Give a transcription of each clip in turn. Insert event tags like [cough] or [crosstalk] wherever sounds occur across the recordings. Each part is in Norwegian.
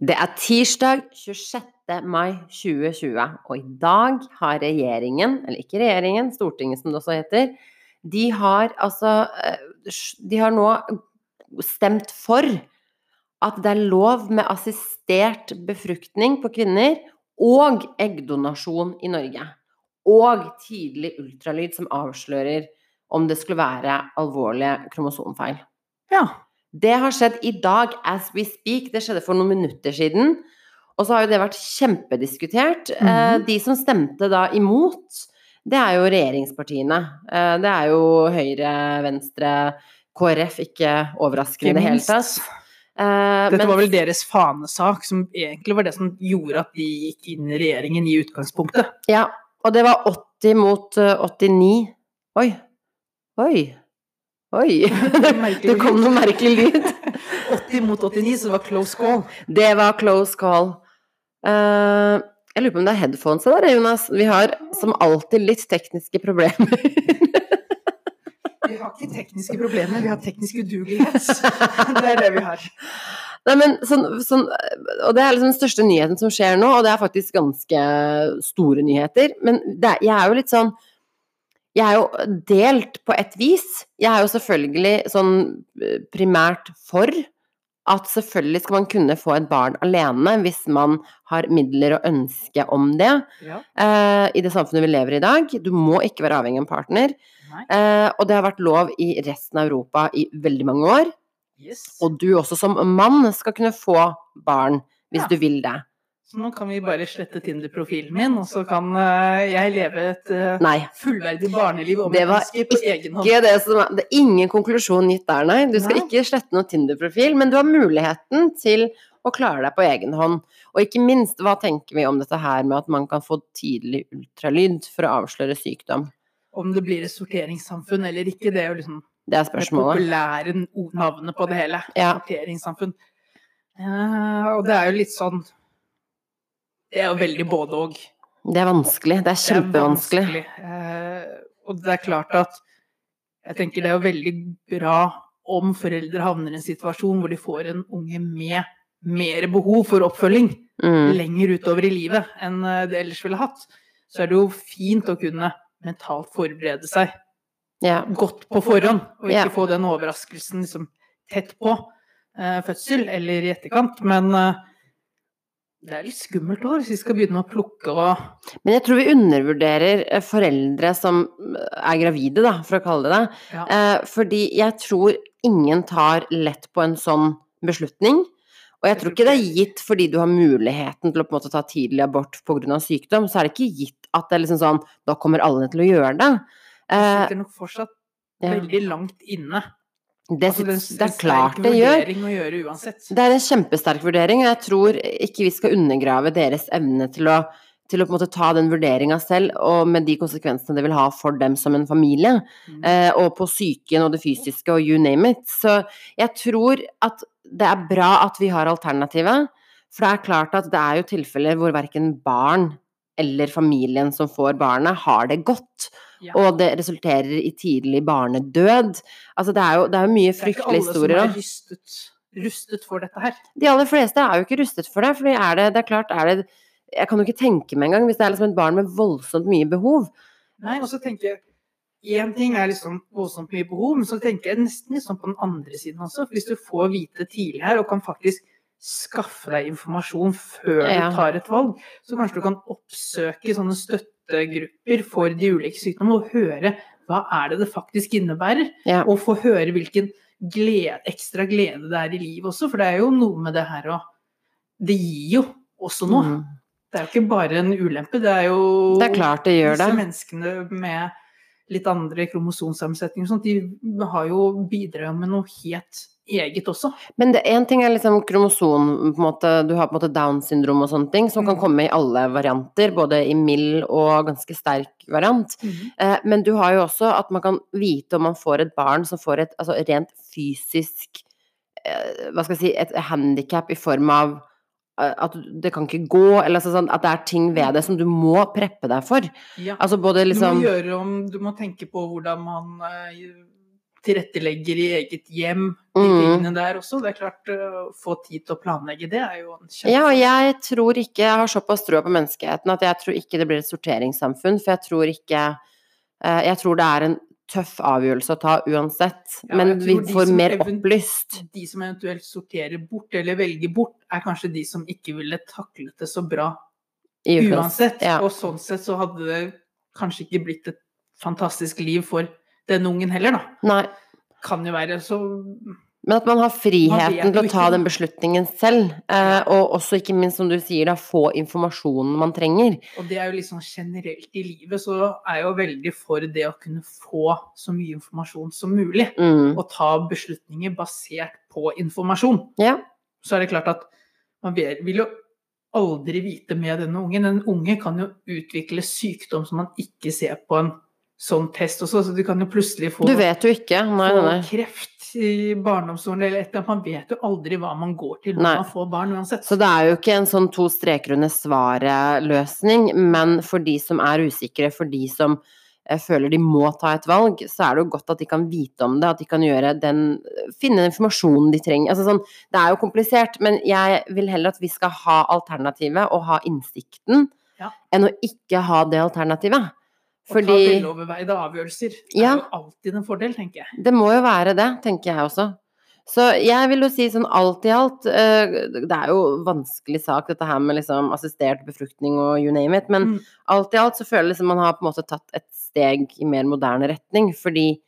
Det er tirsdag 26. mai 2020, og i dag har regjeringen, eller ikke regjeringen, Stortinget som det også heter, de har altså eh, De har nå stemt for at det er lov med assistert befruktning på kvinner og eggdonasjon i Norge. Og tidlig ultralyd som avslører om det skulle være alvorlige kromosomfeil. Ja. Det har skjedd i dag as we speak. Det skjedde for noen minutter siden. Og så har jo det vært kjempediskutert. Mm -hmm. De som stemte da imot, det er jo regjeringspartiene. Eh, Det er jo Høyre, Venstre, KrF, ikke overraskende i det hele tatt. Eh, Dette men- var vel deres fanesak, som egentlig var det som gjorde at de gikk inn i regjeringen i utgangspunktet. Ja, og det var 80 mot eh, 89. Oi. Oi. Oi. [laughs] Det kom noe merkelig lyd. 80 mot 89, så det var close call. Det var close call. Uh, jeg lurer på om det er headphones der, Jonas. Vi har som alltid litt tekniske problemer. [laughs] Vi har ikke tekniske problemer, vi har teknisk udugelighet. [laughs] Det er det vi har. Nei, men sånn, sånn, og det er liksom den største nyheten som skjer nå, og det er faktisk ganske store nyheter. Men det, jeg er jo litt sånn Jeg er jo delt på et vis. Jeg er jo selvfølgelig sånn eh, primært for at selvfølgelig skal man kunne få et barn alene hvis man har midler og ønske om det Ja. uh, i det samfunnet vi lever i i dag. Du må ikke være avhengig av en partner. Eh, og det har vært lov i resten av Europa i veldig mange år. Yes. Og du også som mann skal kunne få barn hvis Ja. du vil det. Så nå kan vi bare slette Tinder-profilen min, og så kan eh, jeg leve et eh, fullverdig barneliv og Det var på egen hånd. Det, som det er ingen konklusjon gitt der, nei. Du skal Nei. ikke slette noen Tinder-profil, men du har muligheten til å klare deg på egen hånd. Og ikke minst, hva tenker vi om dette her med at man kan få tidlig ultralyd for å avsløre sykdom? Om det blir et sorteringssamfunn eller ikke, det er jo liksom Det er det populære navnet på det hele. Ja. Sorteringssamfunn. Ja, og det er jo litt sånn Det er jo veldig både og. Det er vanskelig. Det er Det er kjempevanskelig. vanskelig. Eh, og det er klart at jeg tenker det er jo veldig bra om foreldre havner i en situasjon hvor de får en unge med mer behov for oppfølging Mm. lenger utover i livet enn eh, det ellers ville hatt. Så er det jo fint å kunne mentalt forberede seg Ja. godt på forhånd, og ikke Ja. få den overraskelsen liksom tett på eh, fødsel eller i etterkant. Men eh, det er litt skummelt òg, hvis vi skal begynne å plukke og Men jeg tror vi undervurderer eh, foreldre som er gravide, da, for å kalle det det. ja. Eh, fordi jeg tror ingen tar lett på en sånn beslutning. Og jeg tror ikke det er gitt fordi du har muligheten til å på en måte ta tidlig abort pga. sykdom, så er det ikke gitt at det er liksom sånn Da kommer alle til å gjøre det. Det Eh, sitter nok fortsatt veldig langt inne. Det, Altså, det, sit- det er klart det gjør. å gjøre uansett. Det er en kjempesterk vurdering, og jeg tror ikke vi skal undergrave deres evne til å, til å på en måte ta den vurderinga selv, og med de konsekvensene det vil ha for dem som en familie. Mm. eh, og på psyken og det fysiske og you name it. Så jeg tror at det er bra at vi har alternativet, for det er klart at det er jo tilfeller hvor verken barn eller familien som får barnet, har det godt. Ja. Og det resulterer i tidlig barnedød. Altså det er jo, det er jo mye Det er ikke alle som er rustet, rustet for dette her. De aller fleste er jo ikke rustet for det, For det, det er klart er det Jeg kan jo ikke tenke meg engang, hvis det er liksom et barn med voldsomt mye behov. Nei, og så tenker jeg Én ting er liksom voldsomt mye behov, men så tenker jeg nesten sånn på den andre siden også. For hvis du får vite tidlig her, og kan faktisk skaffe deg informasjon før du tar et valg, så kanskje du kan oppsøke sånne støttegrupper for de ulike sykdommene, og høre hva er det det faktisk innebærer. Ja. Og få høre hvilken glede, ekstra glede det er i livet også, for det er jo noe med det her å Det gir jo også noe. Mm. Det er jo ikke bare en ulempe, det er jo Det er klart det gjør det. menneskene med litt andre kromosomsammensetninger og sånt, de har jo bidratt med noe helt eget også. Men én ting er liksom kromosom, måte, du har på en måte Downs syndrom og sånne ting, som kan Mm. komme i alle varianter, både i mild og ganske sterk variant. Eh, men du har jo også at man kan vite om man får et barn som får et altså, rent fysisk eh, Hva skal jeg si Et handikap i form av eh, at det kan ikke gå, eller altså sånn at det er ting ved det som du må preppe deg for. Ja. Altså både Du liksom må gjøre om Du må tenke på hvordan man eh, tilrettelegger i eget hjem, de Mm. tingene der også. Det er klart, å få tid til å planlegge det er jo en kjempe... Ja, og jeg tror ikke Jeg har såpass trua på menneskeheten at jeg tror ikke det blir et sorteringssamfunn, for jeg tror ikke eh, Jeg tror det er en tøff avgjørelse å ta uansett, Ja, men vi får mer opplyst. De som eventuelt sorterer bort, eller velger bort, er kanskje de som ikke ville taklet det så bra uansett. Ja. Og sånn sett så hadde det kanskje ikke blitt et fantastisk liv for den ungen heller, da. Nei. Kan jo være så Men at man har friheten til å ta den beslutningen selv, eh, og også ikke minst, som du sier, da, få informasjonen man trenger. Og det er jo liksom generelt i livet, så er jeg jo veldig for det å kunne få så mye informasjon som mulig. Mm. Og ta beslutninger basert på informasjon. Ja. Så er det klart at man vil jo aldri vite med denne ungen. En unge kan jo utvikle sykdom som man ikke ser på en sånn test også, så du kan jo plutselig få, Du vet jo ikke. Nei, få nei, kreft i barndomsårene eller et eller annet. Man vet jo aldri hva man går til når Nei. man får barn uansett. Så det er jo ikke en sånn to streker under svaret-løsning, men for de som er usikre, for de som eh, føler de må ta et valg, så er det jo godt at de kan vite om det, at de kan gjøre den finne den informasjonen de trenger. Altså sånn, det er jo komplisert, men jeg vil heller at vi skal ha alternativet og ha innsikten, Ja. enn å ikke ha det alternativet. Å ta Fordi veloverveide avgjørelser Ja. er jo alltid en fordel, tenker jeg. det må jo være det, tenker jeg også. Så jeg vil jo si sånn alt i alt eh, Det er jo vanskelig sak dette her med liksom assistert befruktning og you name it, men Mm. alt i alt så føles det som man har på en måte tatt et steg i mer moderne retning, fordi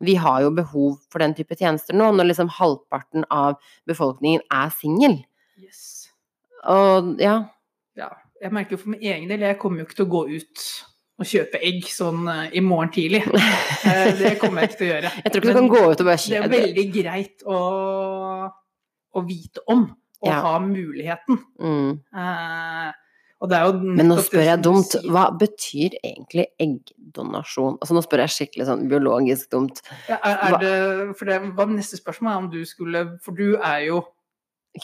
vi har jo behov for den type tjenester nå, når liksom halvparten av befolkningen er singel. Yes. Og ja, Ja, jeg merker jo for min egen del, jeg kommer jo ikke til å gå ut og kjøpe egg sånn eh, i morgen tidlig. [laughs] Eh, Det kommer jeg ikke til å gjøre. jeg tror ikke du kan gå ut og bare kjøpe. Det er veldig greit å, å vite om, og Ja. ha muligheten. mm. Eh, Men nå spør jeg dumt, hva betyr egentlig eggdonasjon? Altså nå spør jeg skikkelig sånn biologisk dumt. Ja, er, er det, for det var neste spørsmål om du skulle For du er jo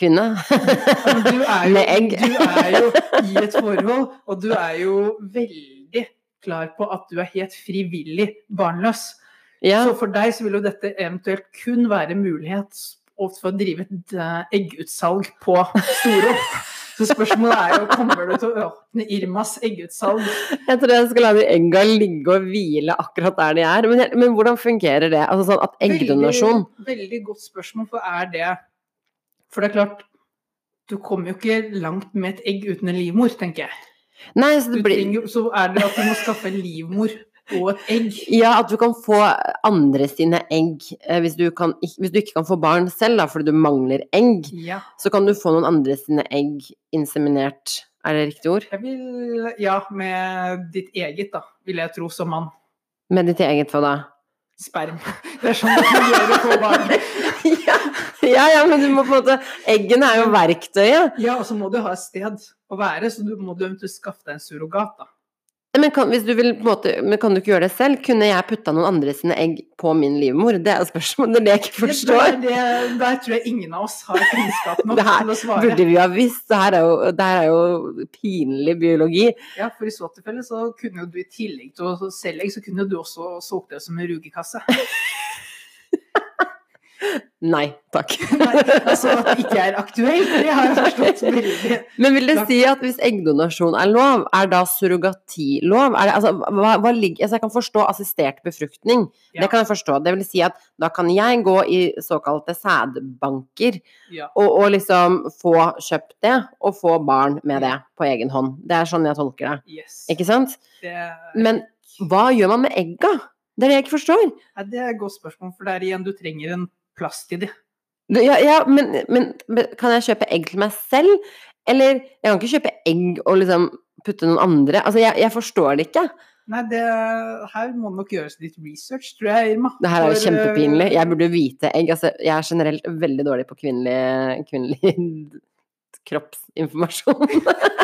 Kvinne? Du er [laughs] jo, Med egg. du er jo i et forhold, og du er jo veldig klar på at du er helt frivillig barnløs. ja. Så for deg så vil jo dette eventuelt kun være mulighet for å drive et eh, eggutsalg på Storo. Så spørsmålet er jo kommer du til å åpne Irmas eggutsalg. Jeg tror jeg skal la de egga ligge og hvile akkurat der de er. Men, men hvordan fungerer det? Altså sånn at eggdonasjon Veldig, veldig godt spørsmål, for er det For det er klart, du kommer jo ikke langt med et egg uten en livmor, tenker jeg. Nei, så det blir trenger, så er det at du må skaffe en livmor og et egg. Ja, at du kan få andre sine egg eh, hvis du, kan, hvis du ikke kan få barn selv, da, fordi du mangler egg. Ja. Så kan du få noen andre sine egg inseminert. Er det riktig ord? Jeg vil Ja, med ditt eget, da, vil jeg tro, som mann. Med ditt eget hva da? Sperm. Det er sånn det fungerer på barn. [laughs] [laughs] ja, ja, ja, men du må på en måte Eggene er jo verktøyet. Ja, og så må du ha et sted å være, så du må du eventuelt skaffe deg en surrogat, da. Men kan, du vil, måte, men kan du ikke gjøre det selv? Kunne jeg putta noen andre sine egg på min livmor? Det er spørsmålet. Det jeg ikke forstår. Det, det, der tror jeg ingen av oss har kunnskap [laughs] nok til å svare. Burde vi ha visst? Det her er jo, det her er jo pinlig biologi. Ja, for i så tilfelle så kunne jo du i tillegg til å selge egg, så kunne du også solgt det som en rugekasse. [laughs] Nei takk. Nei, altså at det ikke er aktuelt, det har jeg forstått veldig. Men vil det si at hvis eggdonasjon er lov, er da surrogati lov? Er det, altså, hva, hva ligger, altså jeg kan forstå assistert befruktning, Ja. det kan jeg forstå. Det vil si at da kan jeg gå i såkalte sædbanker Ja. og, og liksom få kjøpt det, og få barn med det på egen hånd. Det er sånn jeg tolker det. Yes. Ikke sant? Det, Men hva gjør man med egga? Det er det jeg ikke forstår. ja, det er et godt spørsmål, for det er igjen, du trenger en plass til de. Ja, ja men, men, kan jeg kjøpe egg til meg selv? Eller jeg kan ikke kjøpe egg og liksom putte noen andre Altså, jeg, jeg forstår det ikke. Nei, det, her må det nok gjøres litt research, tror jeg, Irma. Det her er jo kjempepinlig. eh, Jeg burde vite egg. Altså, jeg er generelt veldig dårlig på kvinnelig, kvinnelig [laughs] kroppsinformasjon. [laughs]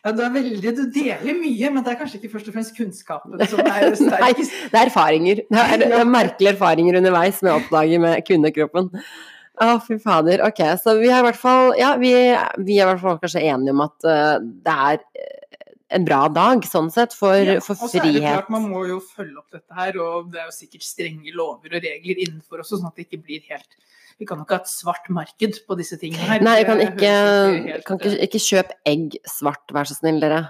Ja, du veldig, du deler mye, men det er kanskje ikke først og fremst kunnskapen som er [laughs] Nei, sterkest. det er erfaringer. Det er, det er merkelige erfaringer underveis med å oppdage med kvinnekroppen. Å, fy fader. Ok, så vi er i hvert fall Ja, vi, vi er i hvert fall kanskje enige om at uh, det er eh, en bra dag, sånn sett, for, Ja, for Og så er det frihet. klart, man må jo følge opp dette her, og det er jo sikkert strenge lover og regler innenfor også, sånn at det ikke blir helt Vi kan jo ikke ha et svart marked på disse tingene her. Nei, jeg kan ikke, helt, kan ikke, ikke kjøp egg svart, vær så snill, dere.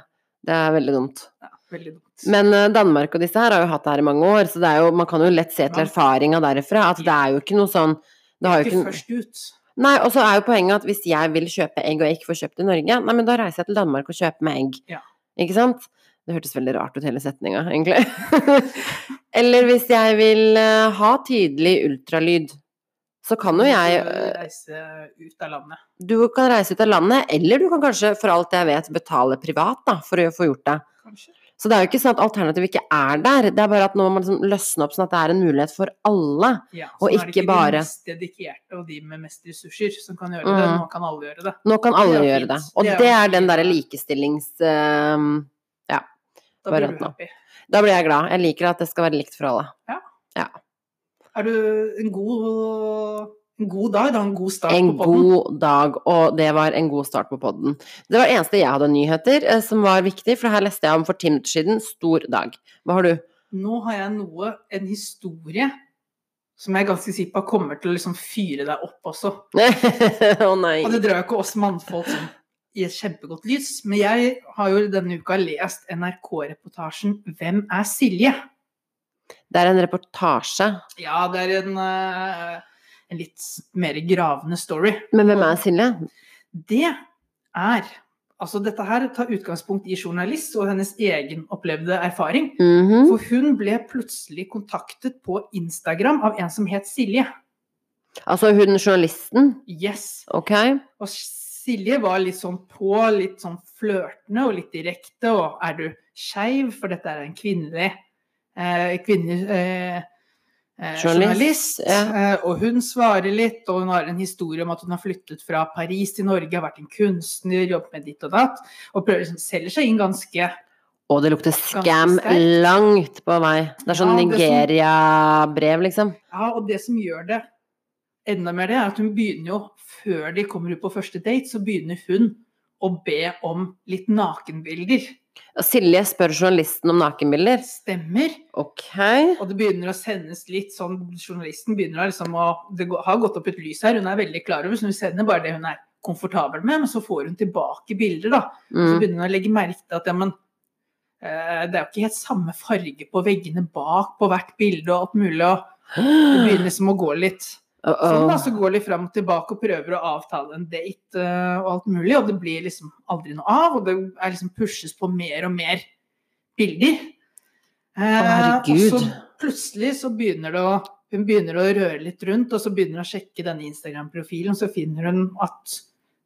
Det er veldig dumt. ja, veldig dumt. Men eh, Danmark og disse her har jo hatt det her i mange år, så det er jo, man kan jo lett se til erfaringa derifra at det er jo ikke noe sånn det ikke ikke, først ut. Nei, og så er jo poenget at hvis jeg vil kjøpe egg og jeg ikke får kjøpt i Norge, nei, men da reiser jeg til Danmark og kjøper meg egg. Ja. Ikke sant? Det hørtes veldig rart ut, hele setninga, egentlig. [laughs] Eller hvis jeg vil eh, ha tydelig ultralyd, så kan jo jeg Reise ut av landet. Du kan reise ut av landet, eller du kan kanskje, for alt jeg vet, betale privat da, for å få gjort det. Kanskje. Så det er jo ikke sånn at alternativet ikke er der, det er bare at nå må man liksom løsne opp sånn at det er en mulighet for alle. Ja, Og så er det ikke bare- de mest dedikerte og de med mest ressurser som kan gjøre det. Mm. Nå kan alle gjøre det. Nå kan alle Det gjøre fint. det. Og Det er det er den derre likestillings... ehm, Da blir du happy. da blir jeg glad. Jeg liker at det skal være likt for alle. Er du en god, en god dag, da? En god start En på podden? En god dag, og det var en god start på podden. Det var det eneste jeg hadde nyheter eh, som var viktig, for her leste jeg om for ti minutter siden. Stor dag. Hva har du? Nå har jeg noe, en historie, som jeg er ganske sikker på kommer til å liksom fyre deg opp også. [laughs] Å nei. Og det drar jo ikke oss mannfolk sånn i et kjempegodt lys, men jeg har jo denne uka lest NRK-reportasjen 'Hvem er Silje?' Det er en reportasje. Ja, det er en, eh, en litt mer gravende story. Men hvem er Silje? Det er Altså, dette her tar utgangspunkt i journalist og hennes egen opplevde erfaring. -hmm. For hun ble plutselig kontaktet på Instagram av en som het Silje. Altså hun journalisten? Yes. Ok. Og Silje var litt sånn på, litt sånn flørtende og litt direkte. Og er du skeiv, for dette er en kvinnelig kvinnelig eh, eh, Journalist, ja. Eh, og hun svarer litt, og hun har en historie om at hun har flyttet fra Paris til Norge, har vært en kunstner, jobbet med ditt og datt, og prøver, liksom, selger seg inn ganske Og det lukter scam langt på vei. Det er sånn Ja, Nigeria-brev, liksom. Ja, og det som gjør det enda mer det, er at hun begynner jo, før de kommer ut på første date, så begynner hun å be om litt nakenbilder. Og Silje spør journalisten om nakenbilder. Stemmer. Okay. Og det begynner å sendes litt sånn Journalisten begynner å liksom å Det har gått opp et lys her, hun er veldig klar over, så hun sender bare det hun er komfortabel med, men så får hun tilbake bilder, da. Mm. så begynner hun å legge merke til at ja, men eh, det er jo ikke helt samme farge på veggene bak på hvert bilde og alt mulig, og det begynner liksom å gå litt Uh Sånn da, -oh. så går de fram og tilbake og prøver å avtale en date uh, og alt mulig, og det blir liksom aldri noe av, og det er liksom pushes på mer og mer bilder. Uh. Og så plutselig så begynner det å hun begynner å røre litt rundt, og så begynner hun å sjekke denne Instagram-profilen, så finner hun at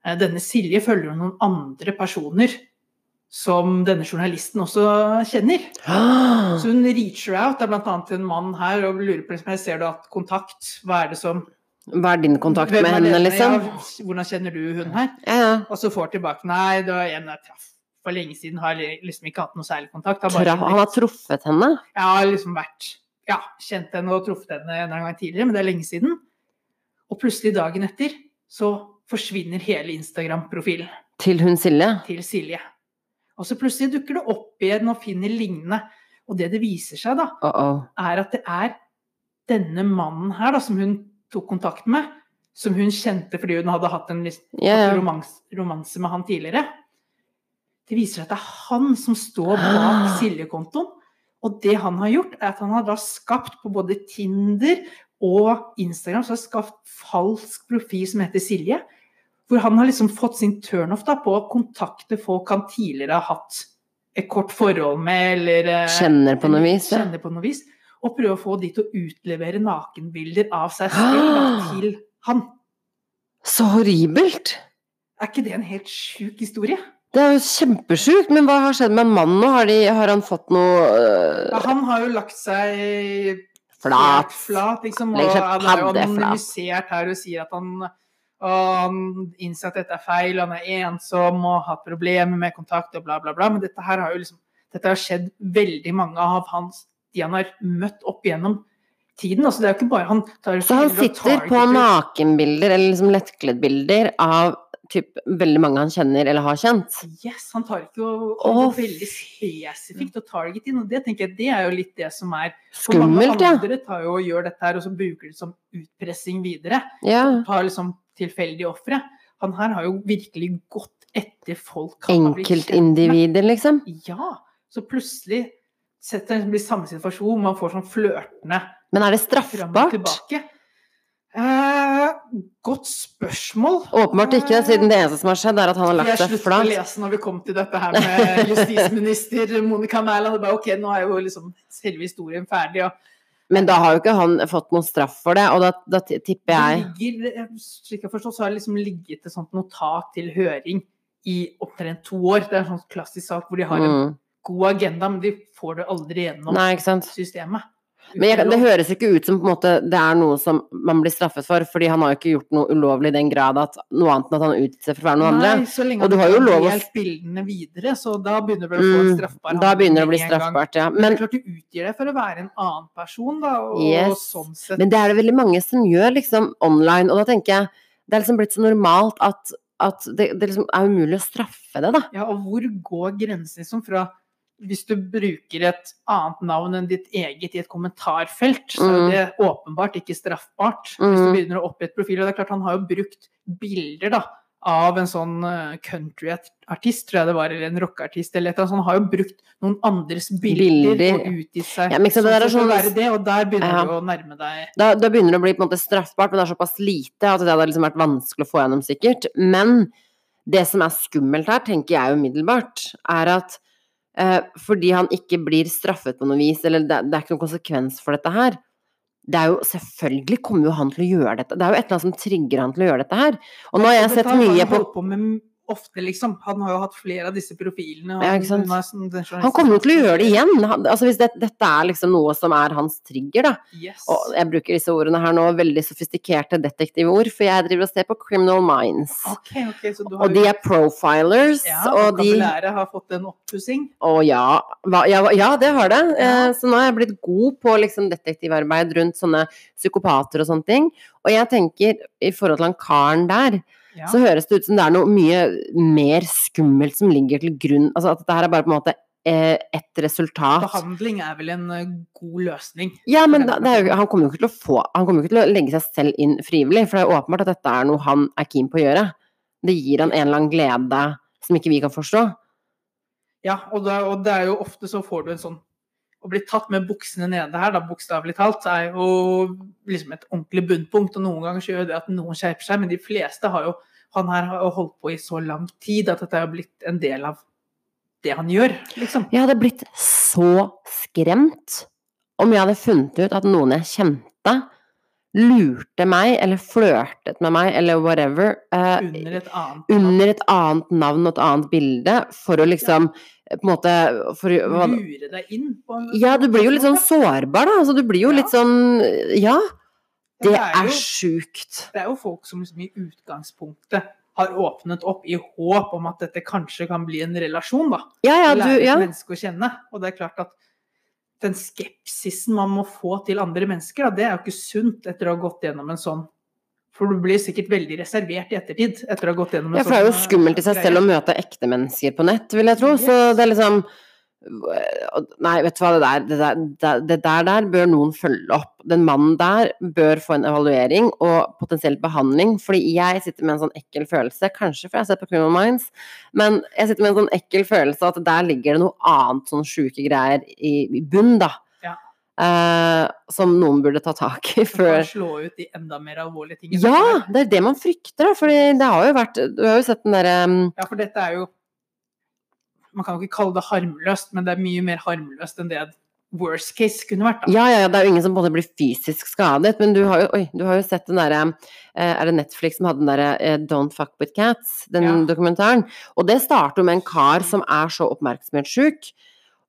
eh, denne Silje følger noen andre personer som denne journalisten også kjenner. Så hun reacher out. Det er bl.a. en mann her og lurer på liksom, ser du at kontakt. Hva er det som Hva er din kontakt med henne, denne? liksom? Ja, hvordan kjenner du hun her? Ja, ja. Og så får tilbake Nei, det var en jeg traff for lenge siden. Har liksom ikke hatt noe særlig kontakt. Har bare Han har truffet henne? Ja, liksom vært Ja, kjent henne og truffet henne en gang tidligere, men det er lenge siden. Og plutselig dagen etter så forsvinner hele Instagram-profilen Til hun Silje? til Silje. Og så plutselig dukker det opp igjen og finner lignende. Og det det viser seg, da, Uh -oh. er at det er denne mannen her da, som hun tok kontakt med, som hun kjente fordi hun hadde hatt en yeah. Romans, romanse med han tidligere. Det viser seg at det er han som står bak Silje-kontoen. Og det han har gjort, er at han har da skapt på både Tinder og Instagram så har skapt falsk profil som heter Silje. Hvor han har liksom fått sin turnoff da, på å kontakte folk han tidligere har hatt et kort forhold med, eller eh, Kjenner på noe vis, ja. Kjenner på noe vis. Og prøve å få de til å utlevere nakenbilder av seg selv til han. Så horribelt! Er ikke det en helt sjuk historie? Det er jo kjempesjukt, men hva har skjedd med mannen nå? Har, har han fått noe Ja, øh, han har jo lagt seg flat? flat liksom, og han er jo anonymisert her og sier at han, og innser at dette er feil, han er ensom og har hatt problemer med kontakt og bla, bla, bla. Men dette her har jo liksom Dette har skjedd veldig mange av hans de han har møtt opp igjennom tiden. Altså, det er jo ikke bare han tar Så han sitter på nakenbilder, eller liksom lettkleddbilder, av typ veldig mange han kjenner eller har kjent. Yes, han tar ikke og, han oh. veldig spesifikt og target inn, og det tenker jeg det er jo litt det som er Skummelt, ja. andre tar jo og gjør dette her, og så bruker det som utpressing videre. ja. Tar liksom tilfeldige ofre. Han her har jo virkelig gått etter folk. Enkeltindivider, liksom. Ja. Så plutselig setter blir samme situasjon, man får sånn flørtende Men er det straffbart? Eh, godt spørsmål. Åpenbart ikke, siden det eneste som har skjedd, er at han har lagt Jeg seg sluttet å lese når vi kom til dette her med [laughs] justisminister Monica Mæland. Ok, nå er jo liksom selve historien ferdig. Og Men da har jo ikke han fått noen straff for det, og da, da tipper jeg ligger, slik jeg forstår, så har det liksom ligget et sånt notat til høring i opptrent to år. Det er en sånn klassisk sak hvor de har en mm. god agenda, men de får det aldri gjennom Nei, systemet. Men det høres ikke ut som måte, det er noe som man blir straffet for, fordi han har jo ikke gjort noe ulovlig i den grad at noe annet enn at han utgir seg for å være noen andre. Nei, så lenge Og du har jo lov å- bildene videre, så da begynner det å få en Mm, straffbar da begynner det å bli straffbart, ja. Men, Men, det er klart du utgir deg for å være en annen person, da, og Yes. sånn sett men det er det veldig mange som gjør liksom online, og da tenker jeg det er liksom blitt så normalt at, at det, det liksom er umulig å straffe det, da. Ja, og hvor går grensen liksom fra hvis du bruker et annet navn enn ditt eget i et kommentarfelt, så er Mm. det åpenbart ikke straffbart. Hvis du Mm. begynner å opprette profiler. Og det er klart han har jo brukt bilder da, av en sånn eh, countryartist, tror jeg det var, eller en rockeartist eller et eller annet. Så han har jo brukt noen andres bilder, Bilder. og utgitt seg Ja, så, det sånn- være det, og der begynner Ja. du å nærme deg Da, da begynner det å bli på en måte straffbart, men det er såpass lite at det hadde liksom vært vanskelig å få gjennom sikkert. Men det som er skummelt her, tenker jeg umiddelbart, er at fordi han ikke blir straffet på noe vis, eller det, det er ikke noen konsekvens for dette her, det er jo Selvfølgelig kommer jo han til å gjøre dette. Det er jo et eller annet som trigger han til å gjøre dette her. Og nå har jeg sett mye på ofte, liksom. Han har jo hatt flere av disse profilene. og Ja, sånn- Han kommer jo til å gjøre det igjen. Han, altså hvis det, dette er liksom noe som er hans trigger, da. Yes. Og jeg bruker disse ordene her nå, veldig sofistikerte detektivord, for jeg driver og ser på Criminal Minds. Okay, okay, så du har Og de er profilers, ja, og de vokabulæret har fått en oppussing. Å ja, ja, ja, det har det. Eh, så nå har jeg blitt god på liksom detektivarbeid rundt sånne psykopater og sånne ting. Og jeg tenker, i forhold til han karen der, Ja. så høres det ut som det er noe mye mer skummelt som ligger til grunn. Altså at dette her er bare på en måte eh, et resultat. Behandling er vel en eh, god løsning. Ja, men da, jo, han kommer jo ikke til å få Han kommer jo ikke til å legge seg selv inn frivillig, for det er åpenbart at dette er noe han er keen på å gjøre. Det gir han en eller annen glede som ikke vi kan forstå. Ja, og det er jo ofte så får du en sånn Å bli tatt med buksene nede her, da, bokstavelig talt, er jo liksom et ordentlig bunnpunkt. Og noen ganger så gjør det at noen skjerper seg, men de fleste har jo Han her har holdt på i så lang tid at dette har blitt en del av det han gjør, liksom. Jeg hadde blitt så skremt om jeg hadde funnet ut at noen jeg kjente, lurte meg, eller flørtet med meg, eller whatever, eh, Under et annet under et annet navn og et annet bilde, for å liksom eh, på en måte for, hva- Lure deg inn på en Ja, du blir jo litt sånn sårbar, da. Altså, du blir jo Ja. litt sånn Ja, Det, det er, er sjukt. Det er jo folk som liksom i utgangspunktet har åpnet opp i håp om at dette kanskje kan bli en relasjon, da. Ja, ja, du et Ja. menneske å kjenne. Og det er klart at den skepsisen man må få til andre mennesker, da, det er jo ikke sunt etter å ha gått gjennom en sånn. For du blir sikkert veldig reservert i ettertid etter å ha gått gjennom en Ja, for det er jo sånn, skummelt i seg selv å møte ekte mennesker på nett, vil jeg tro. Så det er liksom Nei, vet du hva, det der, det der, det- der, der bør noen følge opp. Den mannen der bør få en evaluering og potensielt behandling, fordi jeg sitter med en sånn ekkel følelse, kanskje fordi jeg sett på Criminal Minds, men jeg sitter med en sånn ekkel følelse at der ligger det noe annet sånn sjuke greier i, i bunn, da. Ja. Eh, som noen burde ta tak i før slå ut de enda mer alvorlige tingene? Ja, det er det man frykter, da. Fordi det har jo vært Du har jo sett den derre um, Ja, for dette er jo Man kan jo ikke kalle det harmløst, men det er mye mer harmløst enn det worst case kunne vært. Da. Ja, ja, ja, det er jo ingen som måte blir fysisk skadet, men du har jo, oi, du har jo sett den derre eh, Er det Netflix som hadde den derre eh, Don't Fuck With Cats, den Ja. dokumentaren? Og det starter jo med en kar som er så oppmerksomhetssjuk.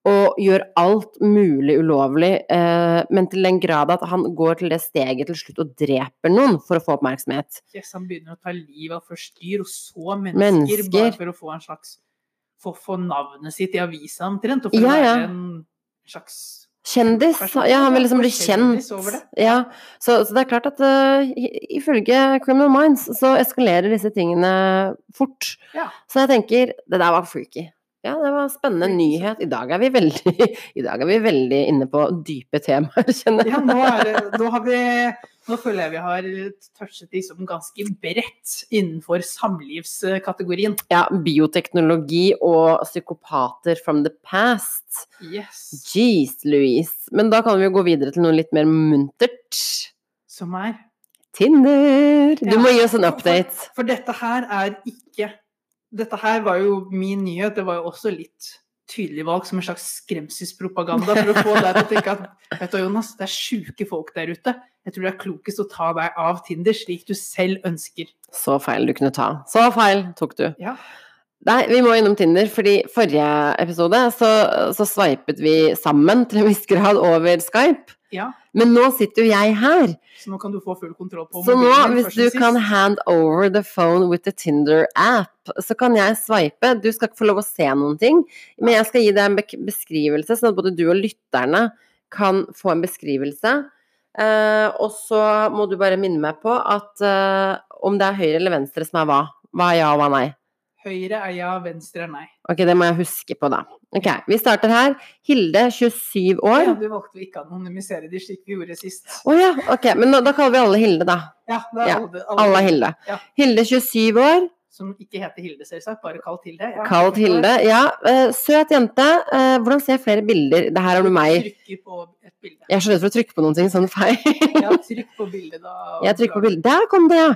Og gjør alt mulig ulovlig, eh, men til den grad at han går til det steget til slutt og dreper noen for å få oppmerksomhet. Yes, han begynner å ta livet av først dyr, og så mennesker, Mennesker. bare for å få en slags For å få navnet sitt i avisa omtrent, og for Ja, å ja. være en slags Kjendis. Person. Ja, han vil liksom bli kjent. Ja, så, så det er klart at uh, ifølge Criminal Minds så eskalerer disse tingene fort. Ja. Så jeg tenker, det der var freaky. Ja, det var spennende nyhet. I dag er vi veldig, [laughs] i dag er vi veldig inne på dype temaer, kjenner jeg. Ja, nå, er det, nå, har vi, nå føler jeg vi har touchet liksom ganske bredt innenfor samlivskategorien. Ja, bioteknologi og psykopater from the past. Yes. Jeez, Louise. Men da kan vi jo gå videre til noe litt mer muntert. Som er Tinder! Du Ja, må gi oss en for- update. For dette her er ikke Dette her var jo min nyhet. Det var jo også litt tydelig valg som en slags skremselspropaganda for å få deg til å tenke at vet du, Jonas, det er sjuke folk der ute. Jeg tror det er klokest å ta deg av Tinder slik du selv ønsker. Så feil du kunne ta. Så feil tok du. Ja. Nei, vi må innom Tinder, fordi forrige episode så, så sveipet vi sammen til en viss grad over Skype. Ja. Men nå sitter jo jeg her, Så nå kan du få full kontroll på så nå hvis du kan hand over the phone with the Tinder app, så kan jeg sveipe. Du skal ikke få lov å se noen ting, men jeg skal gi deg en beskrivelse, sånn at både du og lytterne kan få en beskrivelse. Uh, og så må du bare minne meg på at uh, om det er høyre eller venstre som er hva. Hva er ja og hva er nei. Høyre er ja, venstre er nei. Ok, det må jeg huske på, da. Ok, Vi starter her. Hilde, 27 år. Ja, du valgte ikke å anonymisere de slik vi gjorde sist. Å ja, ok. Men nå, da kaller vi alle Hilde, da. Ja, da Ja, alle, Alle alle, Hilde. Ja. Hilde, 27 år. Som ikke heter Hilde, selvsagt. Bare kalt Hilde. Ja, Kalt Hilde. Ja, eh, søt jente. Eh, hvordan ser jeg flere bilder? Det her har du meg. Trykker på et bilde. Jeg er så redd for å trykke på noen ting sånn feil. Ja, trykk på bildet, da. [laughs] Jeg trykker på bildet. Der kom det, ja.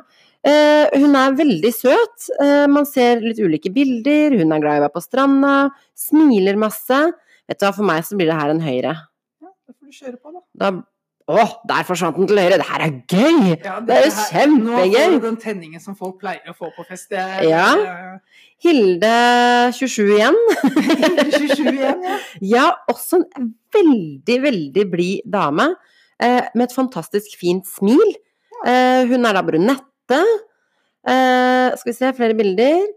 Eh, hun er veldig søt. Eh, man ser litt ulike bilder. Hun er glad i å være på stranda. Smiler masse. Vet du hva, for meg så blir det her en høyre. Ja, da får du kjøre på, da. Da Å, der forsvant den til høyre! Det her er gøy! Ja, Det er dette her- kjempegøy. Nå får du den tenningen som folk pleier å få på fest. Det er, Ja. Hilde 27 igjen. det er 27 igjen, ja. Ja, også en veldig, veldig blid dame. Eh, med et fantastisk fint smil. Eh, hun er da brunette. Eh, skal vi se, flere bilder.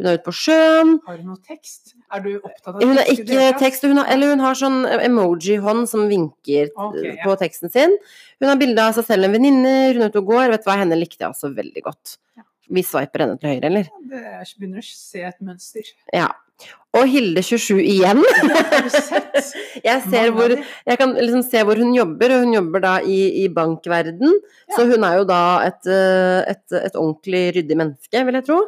Hun er ute på sjøen. Har du noe tekst? Er du opptatt av Hun har det ikke tekst, hun har, eller hun har sånn emoji-hånd som vinker okay, ja. på teksten sin. Hun har bilde av seg selv en venninne, hun er ute og går. Vet du hva, henne likte jeg også veldig godt. Ja. Vi sveiper henne til høyre, eller? Det er, jeg begynner å se et mønster. Ja. Og Hilde 27 igjen. [laughs] Jeg ser hvor? Jeg kan liksom se hvor hun jobber, og hun jobber da i, i bankverden. Ja. Så hun er jo da et, eh, et, et ordentlig ryddig menneske, vil jeg tro.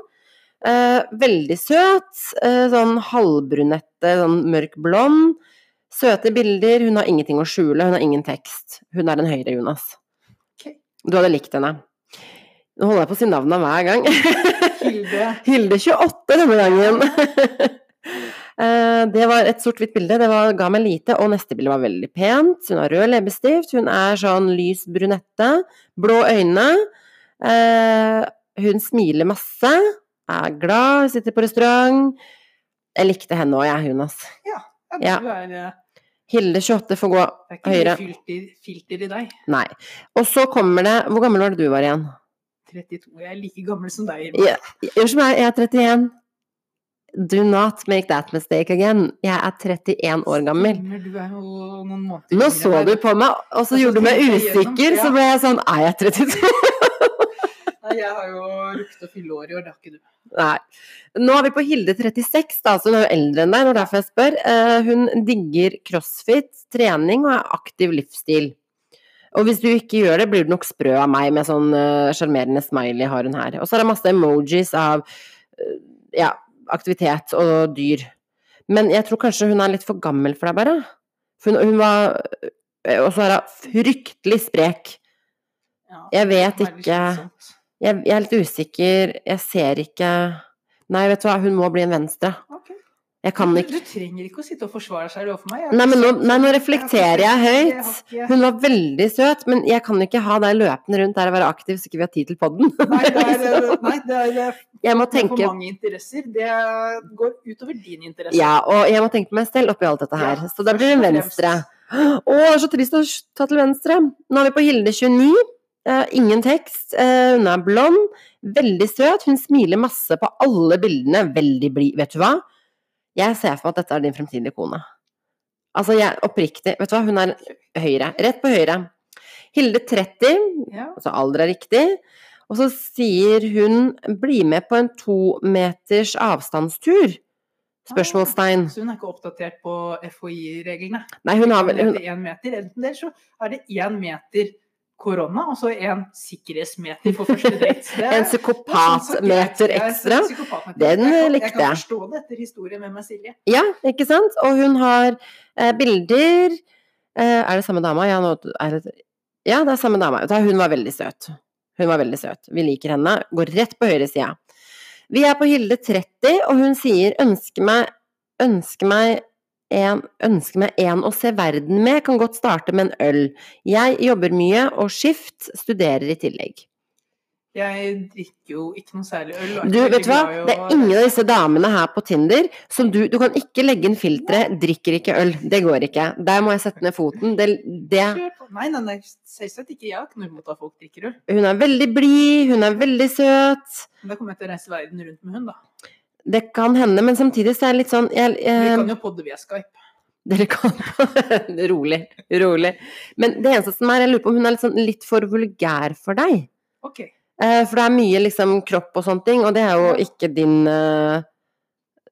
Eh, veldig søt. Eh, sånn halvbrunette, sånn mørk blond. Søte bilder. Hun har ingenting å skjule, hun har ingen tekst. Hun er den høyre, Jonas. Okay. Du hadde likt henne. Nå holder jeg på å si navnet hver gang. [laughs] Hilde. Hilde 28 denne gangen. [laughs] Eh, Det var et sort-hvitt bilde, det var, ga meg lite, og neste bilde var veldig pent. Hun har rød leppestift, hun er sånn lys brunette, blå øyne. Eh, Hun smiler masse, er glad, sitter på restaurant. Jeg likte henne òg, jeg, Jonas. Ja, Ja. du er eh, Hilde 28 får gå Det er ikke høyre. mye filter, filter i deg. Nei. Og så kommer det Hvor gammel var det du var igjen? 32. Jeg er like gammel som deg. Gjør Unnskyld meg, jeg er 31. Do not make that mistake again. Jeg er 31 år gammel. Du er jo noen måneder Nå så du på meg, og så gjorde du meg usikker, så ble jeg sånn Er jeg [laughs] 32? Nei, jeg har jo rukket å fylle år i år, det har ikke du. Nei. Nå er vi på Hilde 36, da, så hun er jo eldre enn deg, det er derfor jeg spør. Eh, hun digger crossfit, trening og er aktiv livsstil. Og hvis du ikke gjør det, blir du nok sprø av meg med sånn sjarmerende uh, smiley har hun her. Og så er det masse emojis av uh, ja, aktivitet og dyr. Men jeg tror kanskje hun er litt for gammel for deg, bare. Hun, hun var eh, Og så er hun fryktelig sprek. Ja, Jeg vet ikke. Jeg, jeg er litt usikker, jeg ser ikke Nei, vet du hva, hun må bli en venstre. Ok. Jeg kan Du, ikke du trenger ikke å sitte og forsvare seg overfor meg. Nei, men nå, nei, nå reflekterer jeg høyt. Hun var veldig søt, men jeg kan ikke ha deg løpende rundt der og være aktiv så ikke vi har tid til podden. Nei, det er, [laughs] nei, det er Jeg må det for mange interesser. Det går utover din interesse. Ja, og jeg må tenke på meg selv oppi alt dette her. Så da blir det venstre. Å, så trist å ta til venstre. Nå er vi på Hilde 29. Eh, ingen tekst. Eh, hun er blond, veldig søt. Hun smiler masse på alle bildene. Veldig blid. Vet du hva? Jeg ser for meg at dette er din fremtidige kone. Altså, jeg oppriktig Vet du hva, hun er høyre. Rett på høyre. Hilde 30, Ja. altså alder er riktig. Og så sier hun 'bli med på en to meters avstandstur'? Spørsmålstegn. Så hun er ikke oppdatert på FHI-reglene? Nei, hun har vel hun, meter. Enten det, så er det én meter korona, og så én sikkerhetsmeter for første date. [laughs] En psykopatmeter er sånn ekstra. Den jeg kan, likte Jeg kan forstå det etter historien med meg, Silje. Ja, ikke sant? Og hun har eh, bilder eh, Er det samme dama? Ja, nå, er det, ja, det er samme dama. Hun var veldig søt. Hun var veldig søt. Vi liker henne. Går rett på høyresida. Vi er på Hilde 30, og hun sier 'ønsker meg Ønsker meg en, ønsker meg en å se verden med, kan godt starte med en øl. Jeg jobber mye, og skift, studerer i tillegg. Jeg drikker jo ikke noe særlig øl. Du, vet du hva? Det er ingen av disse damene her på Tinder som du Du kan ikke legge inn filteret 'drikker ikke øl'. Det går ikke. Der må jeg sette ned foten. Det, det. Nei, nei, nei, selvsagt ikke. Jeg har ikke noe imot at folk drikker øl. Hun er veldig blid, hun er veldig søt. Da kommer jeg til å reise verden rundt med hun, da. Det kan hende, men samtidig så er det litt sånn jeg, Vi kan jo podde via Skype. Dere kan [laughs] Rolig. Rolig. Men det eneste som er, jeg lurer på om hun er litt, sånn, litt for vulgær for deg. Ok. Eh, for det er mye liksom kropp og sånne ting, og det er jo ikke din eh,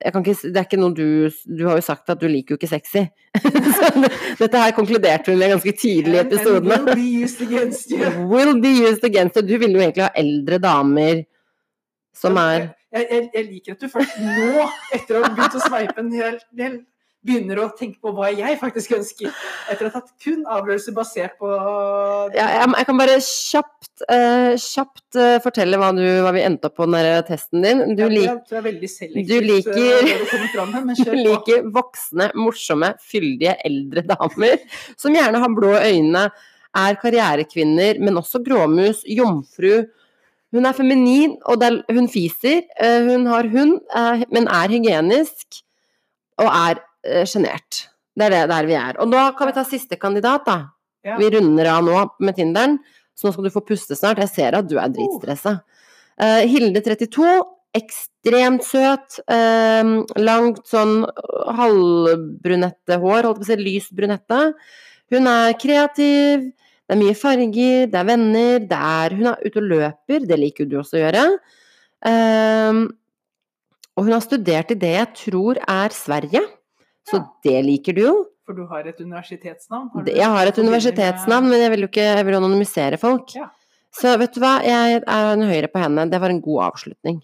jeg kan ikke, det er ikke noe du Du har jo sagt at du liker jo ikke sexy. [laughs] Så dette her konkluderte hun med ganske tidlig i episoden. and will be used against you. Will be used against you. Du vil jo egentlig ha eldre damer som er jeg, jeg, jeg liker at du først nå, etter å ha begynt å sveipe en hel del, begynner å tenke på hva jeg faktisk ønsker. Etter å ha tatt kun avgjørelser basert på ja, jeg, jeg kan bare kjapt, uh, kjapt uh, fortelle hva, du, hva vi endte opp på den testen din. Du, ja, jeg er du liker- eh, du kommer fram du [laughs] liker voksne, morsomme, fyldige eldre damer som gjerne har blå øyne, er karrierekvinner, men også gråmus, jomfru. Hun er feminin, og er, hun fiser. eh, Hun har hund, eh, men er hygienisk og er eh, sjenert. Det er det der vi er. Og da kan vi ta siste kandidat, da. Ja. Vi runder av nå med Tinderen, så nå skal du få puste snart. Jeg ser at du er dritstressa. Uh, Hilde 32, ekstremt søt. eh, langt sånn halvbrunette hår, holdt på å si lys brunette. Hun er kreativ, det er mye farger, det er venner, det er Hun er ute og løper, det liker du også å gjøre. Um, og hun har studert i det jeg tror er Sverige, så Ja. det liker du jo. For du har et universitetsnavn? Har Jeg har et universitetsnavn, men jeg vil jo ikke jeg vil anonymisere folk. Ja. Så vet du hva, jeg er en høyre på henne. Det var en god avslutning.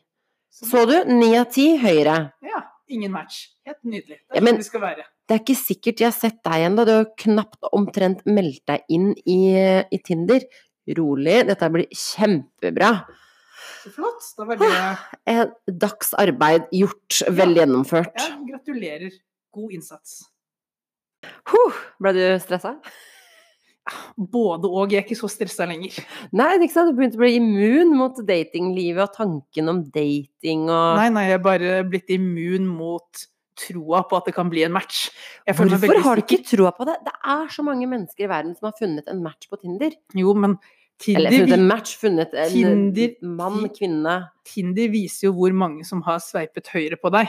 Så du, ni av ti høyre. Ja. Ingen match. Helt nydelig. Det er Ja, men- sånn det skal være. Det er ikke sikkert jeg har sett deg ennå, du har knapt omtrent meldt deg inn i, i Tinder. Rolig, dette blir kjempebra. Så flott. Da var det [sighs] En dags arbeid gjort, vel gjennomført. Ja, gratulerer. God innsats. Huh, ble du stressa? [sighs] Både og. Jeg er ikke så stressa lenger. Nei, det ikke sant, du begynte å bli immun mot datinglivet og tanken om dating og Nei, nei, jeg er bare blitt immun mot troa på at det kan bli en match. Hvorfor har du ikke troa på det? Det er så mange mennesker i verden som har funnet en match på Tinder. Jo, men Tinder, Eller funnet en match, funnet en Tinder- mann, kvinne Tinder viser jo hvor mange som har sveipet høyre på deg.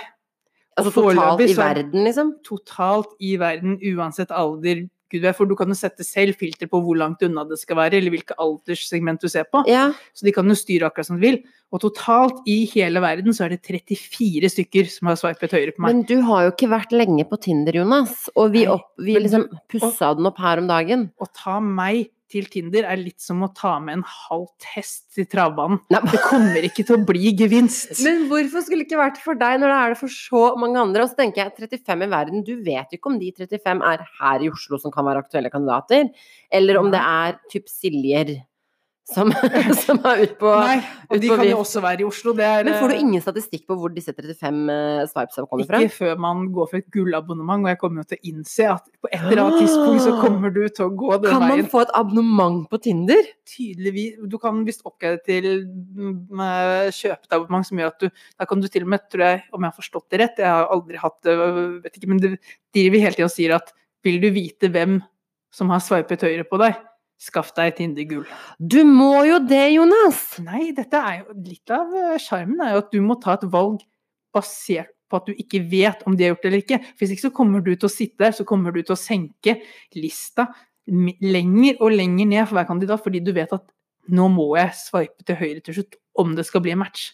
Altså totalt i verden, liksom. Totalt i verden, uansett alder. Gud vet, for du kan jo sette selv filter på hvor langt unna det skal være, eller hvilke alderssegment du ser på. Ja. Så de kan jo styre akkurat som de vil. Og totalt i hele verden så er det 34 stykker som har sveipet høyre på meg. Men du har jo ikke vært lenge på Tinder, Jonas. Og vi, opp, vi liksom pussa den opp her om dagen. Og ta meg til Tinder er litt som å ta med en halvt hest til travbanen. Nei, Det kommer ikke til å bli gevinst. [laughs] Men hvorfor skulle det ikke vært for deg når det er det for så mange andre? Og så tenker jeg 35 i verden, du vet jo ikke om de 35 er her i Oslo som kan være aktuelle kandidater, eller om det er typ Siljer som, [laughs] som er ute på Nei, og de kan jo også være i Oslo. Det er, Men får du eh, ingen statistikk på hvor disse 35 eh, swipes kommer fra? Ikke før man går for et gullabonnement, og jeg kommer jo til å innse at på et eller annet tidspunkt så kommer du til å gå den Kan man veien. få et abonnement på Tinder? Tydeligvis. Du kan visst oppgradere til mm, eh, kjøpe et abonnement som gjør at du Da kan du til og med, tror jeg, om jeg har forstått det rett, jeg har aldri hatt det, vet ikke, men det driver hele tiden og sier at vil du vite hvem som har sveipet høyre på deg, skaff deg Tinder gull. Du må jo det, Jonas! Nei, dette er jo litt av eh, sjarmen er jo at du må ta et valg basert på at du ikke vet om de har gjort det eller ikke. Hvis ikke så kommer du til å sitte der, så kommer du til å senke lista lenger og lenger ned for hver kandidat, fordi du vet at nå må jeg sveipe til høyre til slutt om det skal bli en match.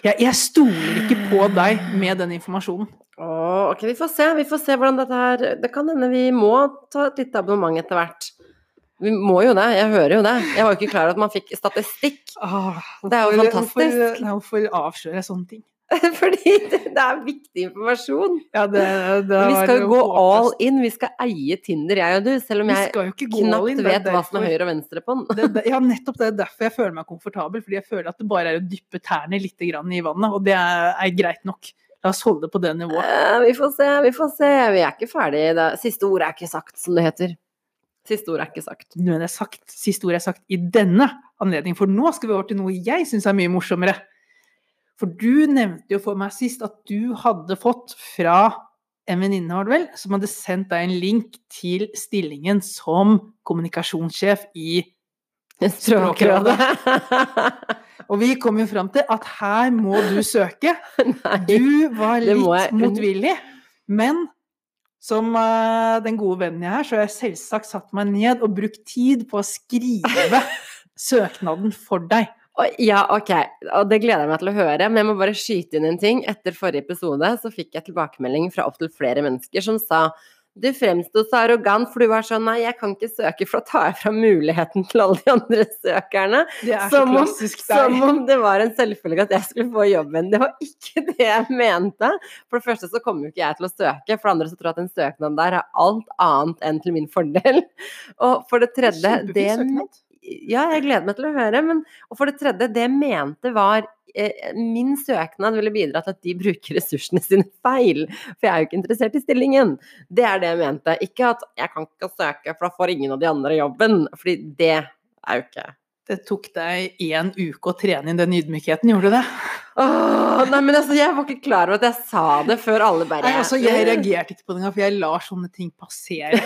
Jeg, jeg stoler ikke på deg med den informasjonen. Oh, ok, vi får se. Vi får se hvordan dette her Det kan hende vi må ta et lite abonnement etter hvert. Vi må jo det. Jeg hører jo det. Jeg var jo ikke klar over at man fikk statistikk. Åh, Det er jo hvorfor- fantastisk. Hvorfor, hvorfor avslører jeg sånne ting? [laughs] Fordi det, det er viktig informasjon. Ja, det, det Vi skal jo gå all in. Vi skal eie Tinder, jeg og du. Selv om jeg knapt inn, vet hva som er høyre og venstre på den. ja, nettopp det er derfor jeg føler meg komfortabel. Fordi jeg føler at det bare er å dyppe tærne litt grann i vannet, og det er, er greit nok. La oss holde det på det nivået. Eh, Vi får se, vi får se. Vi er ikke ferdig. Siste ordet er ikke sagt, som det heter. Siste ord er ikke sagt. Nå er det sagt, siste ord er sagt i denne anledning, for nå skal vi over til noe jeg syns er mye morsommere. For du nevnte jo for meg sist at du hadde fått fra en venninne, var det vel, som hadde sendt deg en link til stillingen som kommunikasjonssjef i Språkrådet. Og vi kom jo fram til at her må du søke. [laughs] Du var litt motvillig, men som uh, den gode vennen jeg er, så har jeg selvsagt satt meg ned og brukt tid på å skrive [laughs] søknaden for deg. Ja, ok. Og det gleder jeg meg til å høre. Men jeg må bare skyte inn en ting. Etter forrige episode så fikk jeg tilbakemelding fra opptil flere mennesker som sa du fremsto så arrogant, for du var sånn nei, jeg kan ikke søke, for da tar jeg fra muligheten til alle de andre søkerne. Er Som om, som om det var en selvfølge at jeg skulle få jobben. Det var ikke det jeg mente. For det første så kommer jo ikke jeg til å søke, for det andre så tror jeg at en søknad der er alt annet enn til min fordel. Og for det tredje, det søknad. Ja, jeg gleder meg til å høre. Men, og for det tredje, det jeg mente var eh, Min søknad ville bidra til at de bruker ressursene sine feil. For jeg er jo ikke interessert i stillingen. Det er det jeg mente. Ikke at jeg kan ikke søke, for da får ingen av de andre jobben. Fordi det er jo ikke Det tok deg én uke å trene inn den ydmykheten, gjorde du det? Åh, nei, men altså, jeg var ikke klar over at jeg sa det før alle bare Nei, altså, jeg reagerte ikke på det engang, for jeg lar sånne ting passere.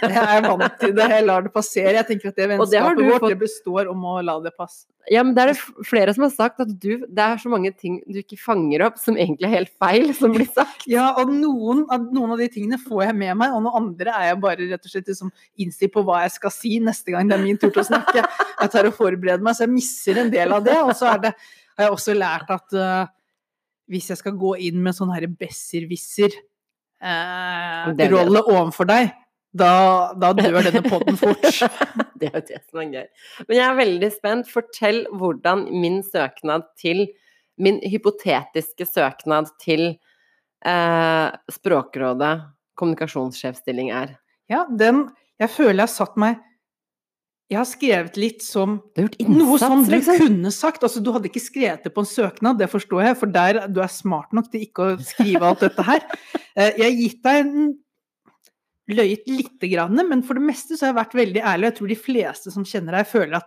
Jeg er vant til det, jeg lar det passere. Jeg tenker at det vennskapet det har vennskapet du vårt fått- det består om å la det passe. Ja, men det er det flere som har sagt at du Det er så mange ting du ikke fanger opp som egentlig er helt feil, som blir sagt. Ja, og noen noen av de tingene får jeg med meg, og noen andre er jeg bare rett og slett liksom innstilt på hva jeg skal si neste gang det er min tur til å snakke. Jeg tar og forbereder meg, så jeg misser en del av det. Og så er det, har jeg også lært at uh, hvis jeg skal gå inn med sånn herre besserwisser-rolle er overfor deg, da, da dør denne poden fort. [laughs] Det er jo det som er gøy. Men jeg er veldig spent. Fortell hvordan min søknad til Min hypotetiske søknad til eh, Språkrådet kommunikasjonssjefstilling er. Ja, den Jeg føler jeg har satt meg Jeg har skrevet litt som gjort Noe som du liksom. kunne sagt. Altså, du hadde ikke skrevet det på en søknad, det forstår jeg, for der du er smart nok til ikke å skrive alt dette her. [laughs] Eh, Jeg har gitt deg en løyet lite grann, men for det meste så har jeg vært veldig ærlig. Jeg tror de fleste som kjenner deg, føler at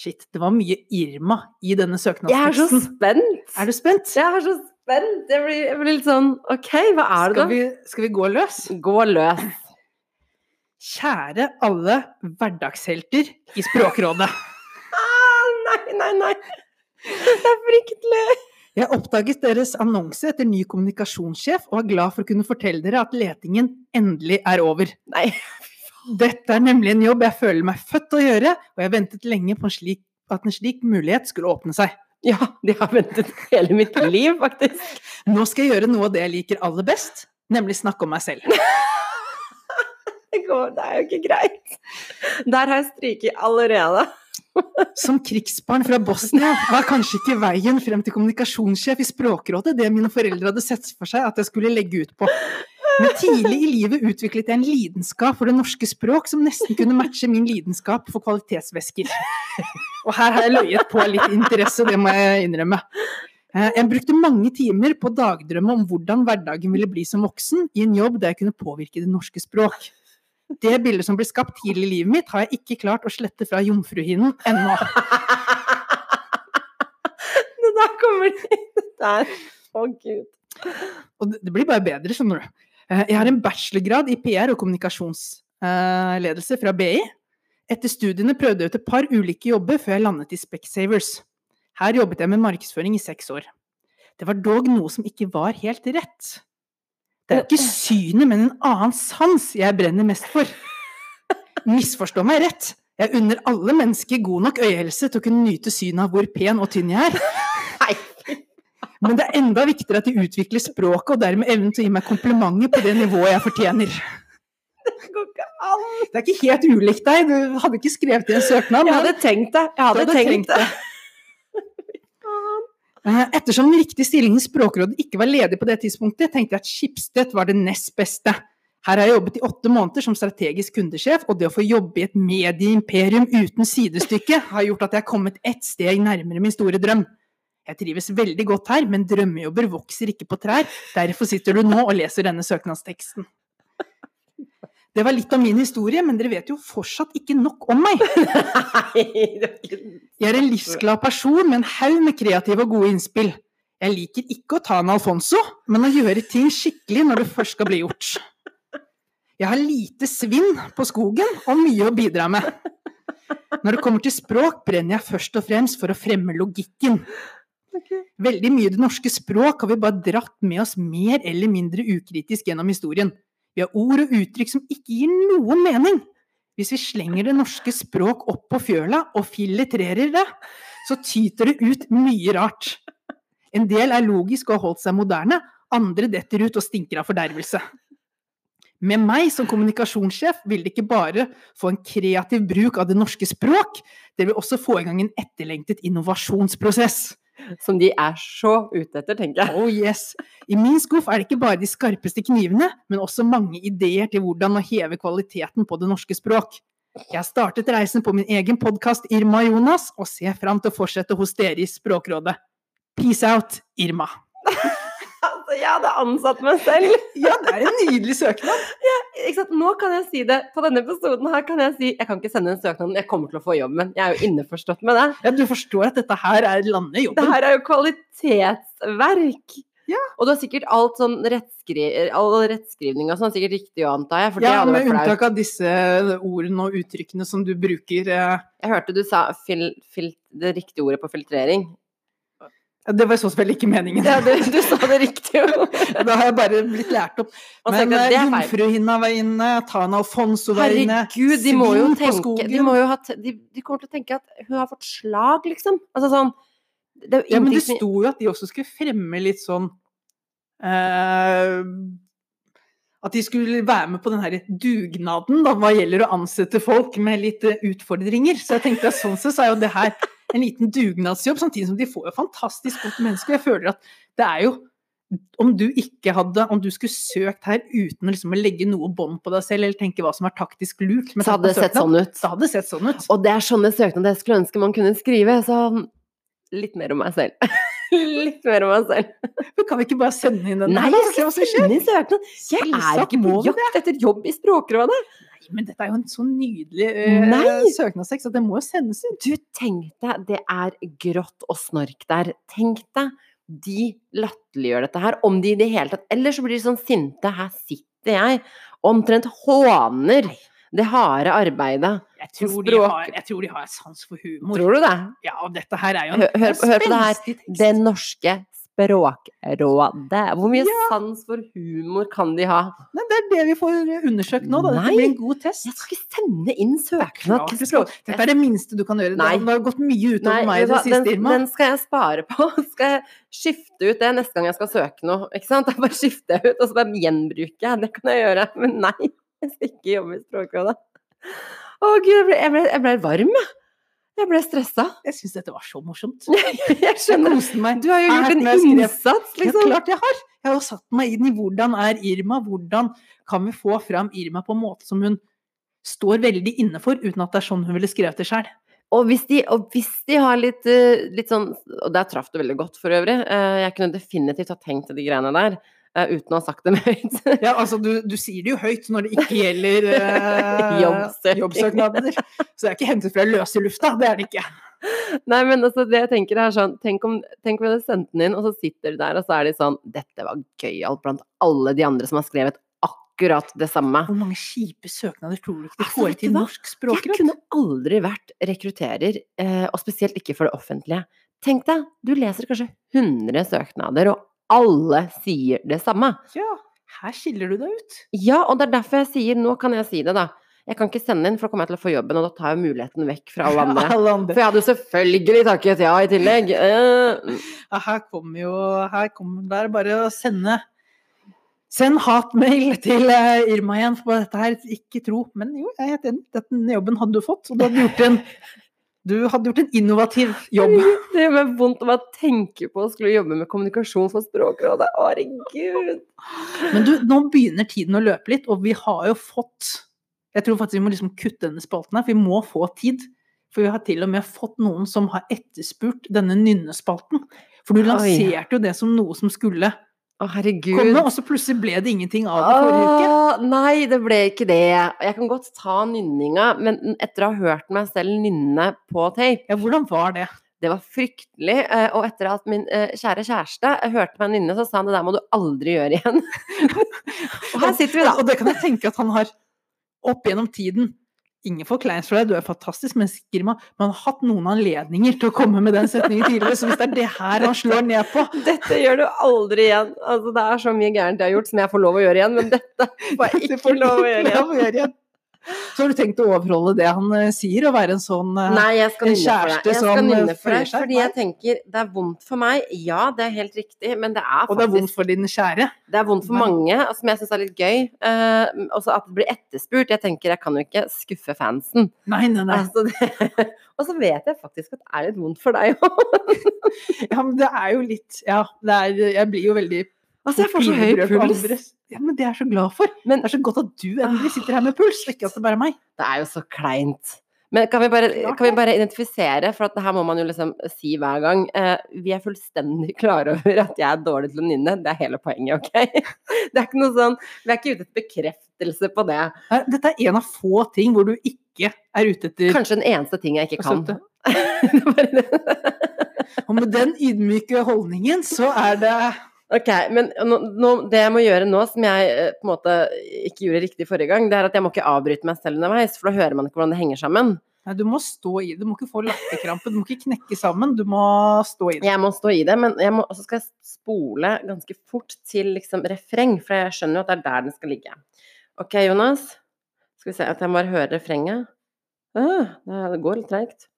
shit, det var mye Irma i denne Jeg er så spent! Er du spent? Jeg er så spent! Jeg blir, jeg blir litt sånn OK, hva er det Skal da? vi, skal vi gå løs? Gå løs. Kjære alle hverdagshelter i Språkrådet. [laughs] Ah, nei, nei, nei. Det er fryktelig. Jeg oppdaget deres annonse etter ny kommunikasjonssjef, og er glad for å kunne fortelle dere at letingen endelig er over. Nei. Dette er nemlig en jobb jeg føler meg født til å gjøre, og jeg ventet lenge på en slik, at en slik mulighet skulle åpne seg. Ja, de har ventet hele mitt liv, faktisk. Nå skal jeg gjøre noe av det jeg liker aller best, nemlig snakke om meg selv. [laughs] Går, det er jo ikke greit. Der har jeg stryket allerede. Som krigsbarn fra Bosnia var kanskje ikke veien frem til kommunikasjonssjef i Språkrådet det mine foreldre hadde sett for seg at jeg skulle legge ut på. Men tidlig i livet utviklet jeg en lidenskap for det norske språk som nesten kunne matche min lidenskap for kvalitetsvæsker. Og her har jeg løyet på litt interesse, det må jeg innrømme. Eh, Jeg brukte mange timer på å dagdrømme om hvordan hverdagen ville bli som voksen i en jobb der jeg kunne påvirke det norske språk. Det bildet som ble skapt tidlig i livet mitt, har jeg ikke klart å slette fra jomfruhinnen ennå. [laughs] Det der kommer de der. Å, gud. Og det det blir bare bedre, skjønner du. Eh, Jeg har en bachelorgrad i PR og kommunikasjonsledelse fra BI. Etter studiene prøvde jeg ut et par ulike jobber før jeg landet i Specsavers. Her jobbet jeg med markedsføring i seks år. Det var dog noe som ikke var helt rett. Det er jo ikke synet, men en annen sans jeg brenner mest for. Misforstå meg rett. Jeg unner alle mennesker god nok øyehelse til å kunne nyte synet av hvor pen og tynn jeg er. Men det er enda viktigere at de utvikler språket og dermed evnen til å gi meg komplimenter på det nivået jeg fortjener. Det går ikke an. Det er ikke helt ulikt deg, du hadde ikke skrevet i en søknad. Jeg hadde tenkt det. Jeg hadde hadde tenkt tenkt det. Eh, Ettersom den riktige stillingen i Språkrådet ikke var ledig på det tidspunktet, tenkte jeg at Schibsted var det nest beste. Her har jeg jobbet i åtte måneder som strategisk kundesjef, og det å få jobbe i et medieimperium uten sidestykke har gjort at jeg har kommet ett steg nærmere min store drøm. Jeg trives veldig godt her, men drømmejobber vokser ikke på trær. Derfor sitter du nå og leser denne søknadsteksten. Det var litt av min historie, men dere vet jo fortsatt ikke nok om meg. [laughs] Jeg er en livsglad person med en haug med kreative og gode innspill. Jeg liker ikke å ta en Alfonso, men å gjøre ting skikkelig når det først skal bli gjort. Jeg har lite svinn på skogen og mye å bidra med. Når det kommer til språk, brenner jeg først og fremst for å fremme logikken. Veldig mye i det norske språk har vi bare dratt med oss mer eller mindre ukritisk gjennom historien. Vi har ord og uttrykk som ikke gir noen mening. Hvis vi slenger det norske språk opp på fjøla og filetrerer det, så tyter det ut mye rart. En del er logisk og har holdt seg moderne, andre detter ut og stinker av fordervelse. Med meg som kommunikasjonssjef vil det ikke bare få en kreativ bruk av det norske språk, det vil også få i gang en etterlengtet innovasjonsprosess. Som de er så ute etter, tenker jeg. Oh yes. I min skuff er det ikke bare de skarpeste knivene, men også mange ideer til hvordan å heve kvaliteten på det norske språk. Jeg startet reisen på min egen podkast Irma Jonas, og ser fram til å fortsette hos dere i Språkrådet. Peace out, Irma. Jeg hadde ansatt meg selv. [laughs] Ja, det er en nydelig søknad. Sant? Nå kan jeg si det. På denne episoden her kan jeg si jeg kan ikke sende en søknad, jeg kommer til å få jobben. Jeg er jo innforstått med det. Ja, du forstår at dette her er lander Det jobben. her er jo kvalitetsverk. Ja. Og du har sikkert alt sånn rettskri all rettskrivning og sånn sikkert riktig òg, antar jeg. Ja, med unntak av disse ordene og uttrykkene som du bruker. eh, Jeg hørte du sa fil, fil, det riktige ordet på filtrering. Det var i så fall ikke meningen. Ja, du, du sa det riktig jo. [laughs] Da har jeg bare blitt lært opp. Men eh. Jomfruhinna var inne, Tana Alfonso var inne. Herregud, de må jo tenke de, må jo ha, de, de kommer til å tenke at hun har fått slag, liksom. Altså sånn Ja, men det sto jo at de også skulle fremme litt sånn uh, At de skulle være med på den her dugnaden da, hva gjelder å ansette folk med litt eh, utfordringer. Så jeg tenkte at sånn sett så er jo det her en liten dugnadsjobb, samtidig som de får jo fantastisk godt menneske. Jeg føler at det er jo om du ikke hadde, om du skulle søkt her uten liksom å legge noe bånd på deg selv, eller tenke hva som er taktisk lurt Så hadde det sett sånn ut. Så hadde det sett sånn ut. Og det er sånne søknader jeg skulle ønske man kunne skrive. Så litt mer om meg selv. [laughs] litt mer om meg selv. Men kan vi ikke bare sende inn den? Nei, jeg skal sende inn søknad! Jeg er ikke på jakt etter jobb i Språkrådet. Men dette er jo en så nydelig uh, søknadstekst at det må jo sendes ut. Du, tenk deg, det er grått og snork der. Tenk deg, de latterliggjør dette her. Om de i det hele tatt Eller så blir de sånn sinte. Her sitter jeg. Omtrent håner det harde arbeidet. Jeg tror, de har, jeg tror de har sans for humor. Tror du det? Ja, og dette her er jo en Hør, hør, hør på det her. Den. Norske Språkrådet. Hvor mye sans for humor kan de ha? Nei, det er det vi får undersøkt nå, da. Dette Nei. blir en god test. Jeg skal ikke sende inn søknad Dette er det minste du kan gjøre. Nei. Det har gått mye utover meg i det siste, den, Irma. den skal jeg spare på. [laughs] Skal jeg skifte ut det neste gang jeg skal søke noe? Ikke sant? Da bare skifter jeg ut, og så bare gjenbruker jeg. Det kan jeg gjøre. [laughs] Men nei, jeg skal ikke jobbe i Språkrådet. Å gud, jeg ble, jeg ble, jeg ble varm, jeg. Jeg ble stressa. Jeg syns dette var så morsomt. [laughs] Jeg skjønner. Jeg. Du har jo gjort en innsats, liksom. Ja, klart jeg har. Jeg har jo satt meg inn i hvordan er Irma, hvordan kan vi få fram Irma på en måte som hun står veldig inne for, uten at det er sånn hun ville skrevet det sjøl. Og hvis de, og hvis de har litt, eh, litt sånn Og der traff du veldig godt, for øvrig. Eh, Jeg kunne definitivt ha tenkt til de greiene der, uten å ha sagt dem [laughs] høyt. Ja, altså du, du sier det jo høyt når det ikke gjelder [laughs] eh, jobbsøknader. Så det er ikke hentet fra løse lufta, det er det ikke. Nei, men altså, det jeg tenker er sånn Tenk om, tenk om vi hadde sendt den inn, og så sitter du der, og så er de sånn Dette var gøyalt blant alle de andre som har skrevet akkurat det samme. Hvor mange kjipe søknader tror du ikke de Altså, får altså, til norsk språk. Jeg kunne aldri vært rekrutterer, eh, og spesielt ikke for det offentlige. Tenk deg, du leser kanskje 100 søknader, og alle sier det samme. Ja, her skiller du deg ut. Ja, og det er derfor jeg sier Nå kan jeg si det, da. Jeg kan ikke sende inn, for da kommer jeg til å få jobben, og da tar jeg muligheten vekk fra alle [laughs] andre. Alle For jeg hadde jo selvfølgelig takket ja i tillegg. Uh. [laughs] Ja, her kommer jo Her kommer det er bare å sende Send hatmail til eh, Irma igjen for dette her. Ikke tro. Men jo, jeg er helt enig. Denne jobben hadde du fått, og du hadde gjort en Du hadde gjort en innovativ jobb. [laughs] Det gjør meg vondt å bare tenke på å skulle jobbe med kommunikasjon for Språkrådet. Herregud. Men du, nå begynner tiden å løpe litt, og vi har jo fått Jeg tror faktisk vi må liksom kutte denne spalten her, for vi må få tid. For vi har til og med fått noen som har etterspurt denne nynnespalten. For du lanserte jo det som noe som skulle Å, herregud. komme, og så plutselig ble det ingenting av det forrige uke. Nei, det ble ikke det. Jeg kan godt ta nynninga, men etter å ha hørt meg selv nynne på tape Ja, hvordan var det? Det var fryktelig. eh, Og etter at min eh, kjære kjæreste eh, hørte meg nynne, så sa han det der må du aldri gjøre igjen. [laughs] og her sitter vi, da. Og det kan jeg tenke at han har opp gjennom tiden Ingen forkleinelse for deg, du er fantastisk men Girma, men han har hatt noen anledninger til å komme med den setningen tidligere, så hvis det er det her han slår ned på [laughs] Dette gjør du aldri igjen. Altså, det er så mye gærent jeg har gjort som jeg får lov å gjøre igjen, men dette får jeg ikke lov å gjøre igjen. Så har du tenkt å overholde det han eh, sier, og være en sånn eh, Nei, jeg skal nynne for deg. Jeg skal nynne eh, for deg, fordi jeg tenker det er vondt for meg. Ja, det er helt riktig, men det er faktisk Og det er vondt for din kjære. Det er vondt for mange, som jeg syns er litt gøy. Uh, også at det blir etterspurt. Jeg tenker jeg kan jo ikke skuffe fansen. Nei, nei, nei. Altså, det, [laughs] og så vet jeg faktisk at det er litt vondt for deg òg. [laughs] Ja, men det er jo litt Ja, det er Jeg blir jo veldig Altså, jeg får så høy puls. Ja, men det er jeg så glad for. Men Det er så godt at du endelig sitter her med puls, og ikke at det bare er meg. det er jo så kleint. Men kan vi bare, kan vi bare identifisere, for at det her må man jo liksom si hver gang eh, Vi er fullstendig [laughs] klare over at jeg er dårlig til å nynne. Det er hele poenget, OK? [laughs] Det er ikke noe sånn Vi er ikke ute etter bekreftelse på det. Dette er en av få ting hvor du ikke er ute etter Kanskje den eneste ting jeg ikke kan. [laughs] Det er bare det. Og med den ydmyke holdningen, så er det Ok, men nå, nå, det jeg må gjøre nå, som jeg eh, på en måte ikke gjorde riktig forrige gang, det er at jeg må ikke avbryte meg selv underveis, for da hører man ikke hvordan det henger sammen. Nei, du må stå i det. Du må ikke få latterkrampe. Du må ikke knekke sammen. Du må stå i det. Jeg må stå i det, men må, så skal jeg spole ganske fort til liksom refreng, for jeg skjønner jo at det er der den skal ligge. Ok, Jonas. Skal vi se at jeg bare hører refrenget. Ah, det går litt treigt.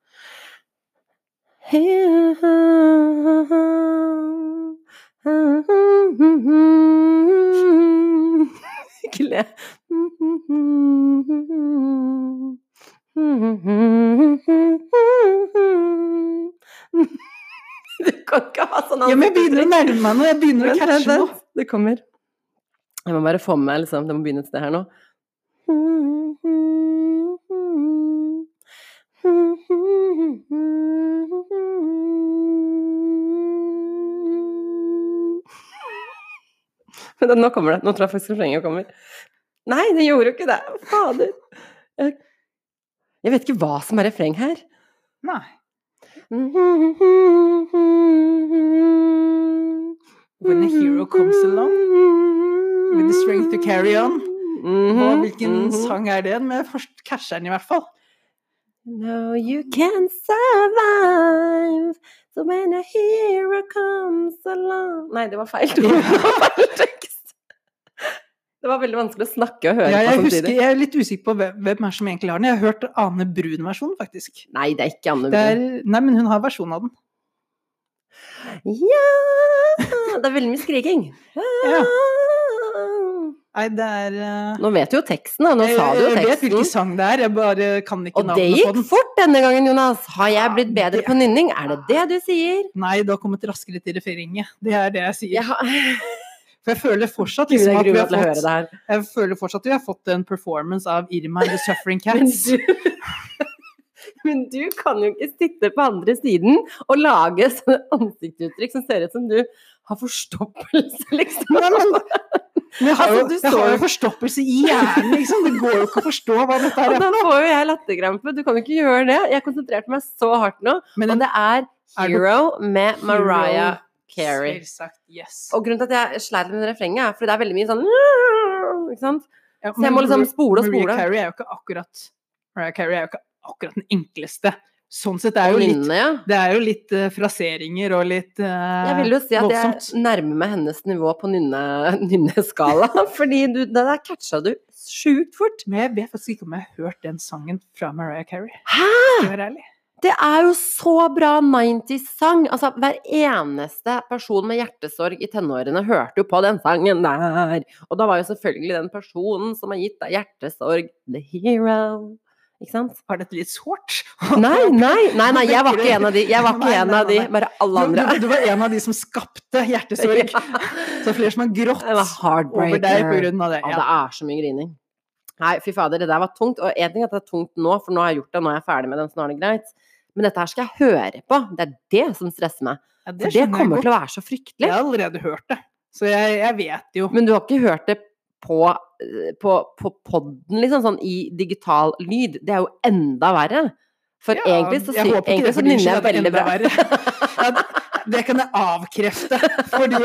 Ikke [laughs] le. Du kan ikke ha sånn Ja, men jeg begynner å nærme meg nå. Jeg begynner å catche noe. Det kommer. Jeg må bare få med meg liksom Det må begynne et sted her nå. [laughs] Men [laughs] nå kommer det. Nå tror jeg faktisk refrenget kommer. Nei, det gjorde jo ikke det. Fader. Jeg, jeg vet ikke hva som er refreng her. Nei. When a hero comes along with the strength to carry on. Hva, hvilken sang er det? Men først catcher den i hvert fall. No, you can survive. So when a hero comes along Nei, det var feil. [laughs] Det var feil tekst. Det var veldig vanskelig å snakke og høre Ja, på jeg, husker, jeg er litt usikker på hvem, hvem er som egentlig har den. Jeg har hørt Ane Brun-versjonen, faktisk. Nei, det er ikke Anne Brun. er, nei, men hun har versjon av den. Ja Det er veldig mye skriking. Ja. Nei, det er uh... Nå vet du jo teksten, da. Nå jeg, sa du jo jeg vet hvilken teksten. sang det er, jeg bare kan ikke Og det gikk fort denne gangen, Jonas. Har jeg blitt bedre det- på nynning? Er det det du sier? Nei, du har kommet raskere til refrenget. Det er det jeg sier. Jeg har... For jeg føler fortsatt liksom, at vi har fått, jeg føler fortsatt at vi har fått en performance av Irma and the Suffering [laughs] Cats. [laughs] men du kan jo ikke sitte på andre siden og lage sånne ansiktsuttrykk som ser ut som du har forstoppelse, liksom. Nei, men jeg har jo, Altså, du jeg har jo forstoppelse i hjernen, liksom. Det går jo ikke å forstå hva dette Og er. da får jo jeg latterkrampe. Du kan jo ikke gjøre det. Jeg konsentrerte meg så hardt nå. Men Og det er Er Hero med Mariah Carey. Yes. Og grunnen til at jeg sleit med refrenget, er fordi det er veldig mye sånn Ikke sant? Ja, så jeg må liksom spole og spole. Mariah Carey er jo ikke akkurat Mariah Carey er jo ikke akkurat den enkleste sånn sett det er jo litt, ja. det er jo litt uh, fraseringer og litt uh, Jeg vil jo si at voldsomt. jeg nærmer meg hennes nivå på nynne, nynneskala. [laughs] Fordi du, det der catcha du sjukt fort. Men jeg vet faktisk ikke om jeg har hørt den sangen fra Mariah Carey. Hæ?! Være. Det er jo så bra 90s-sang! Altså, hver eneste person med hjertesorg i tenårene hørte jo på den sangen der. Og da var jo selvfølgelig den personen som har gitt deg hjertesorg, the hero. Ikke sant? Var dette litt sårt? Nei, nei, nei, nei, jeg var ikke en av de. Jeg var ikke en av de, bare alle Du, du, andre. du var en av de som skapte hjertesorg. [laughs] Så er flere som har grått over deg på grunn av det. Ja, Ja. det er så mye grining. Nei, fy fader, det der var tungt. Og en ting at det er tungt nå, for nå har jeg gjort det, nå er jeg ferdig med den, så nå er det greit. Men dette her skal jeg høre på. Det er det som stresser meg. Ja, For det kommer til å være så fryktelig. Jeg har allerede hørt det, så jeg, jeg vet jo. Men du har ikke hørt det på, på, på podden, liksom, sånn i digital lyd. Det er jo enda verre. For Ja, egentlig så, jeg håper egentlig så nynner jeg veldig bra. verre. Det- det kan jeg avkrefte. Fordi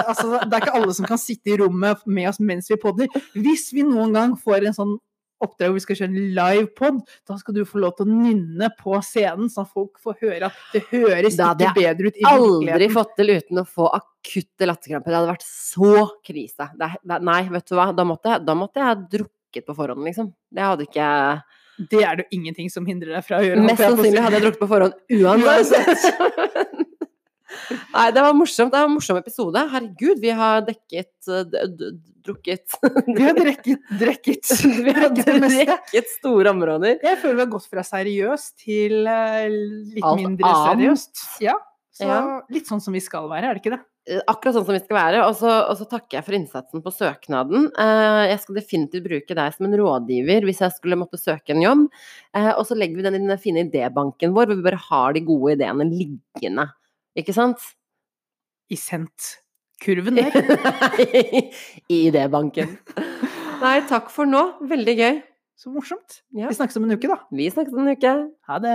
altså, det er ikke alle som kan sitte i rommet med oss mens vi podder. Hvis vi noen gang får en sånn oppdrag hvor vi skal kjøre en livepod, da skal du få lov til å nynne på scenen, sånn at folk får høre at det høres ikke bedre ut i Aldri fått til uten å få akutte latterkramper. Det hadde vært så krise. Det, det, nei, vet du hva. Da måtte, jeg, da måtte jeg ha drukket på forhånd, liksom. Det hadde ikke Det er det jo ingenting som hindrer deg fra å gjøre. Mest jeg sannsynlig hadde jeg drukket på forhånd uansett. [laughs] Nei, det var morsomt. Det var en morsom episode. Herregud, vi har dekket d drukket Vi har drekket, drekket. [laughs] Vi har Drekket store områder. Jeg føler vi har gått fra seriøst til eh, litt Alt mindre seriøst. Ja. Så Ja. litt sånn som vi skal være, er det ikke det? Eh, Akkurat sånn som vi skal være. Og så, og så takker jeg for innsatsen på søknaden. Eh, Jeg skal definitivt bruke deg som en rådgiver hvis jeg skulle måtte søke en jobb. Eh, Og så legger vi den i den fine idébanken vår, hvor vi bare har de gode ideene liggende. Ikke sant? I sendt-kurven der. [laughs] I idébanken. [laughs] Nei, takk for nå. Veldig gøy. Så morsomt. Ja. Vi snakkes om en uke, da. Vi snakkes om en uke. Ha det.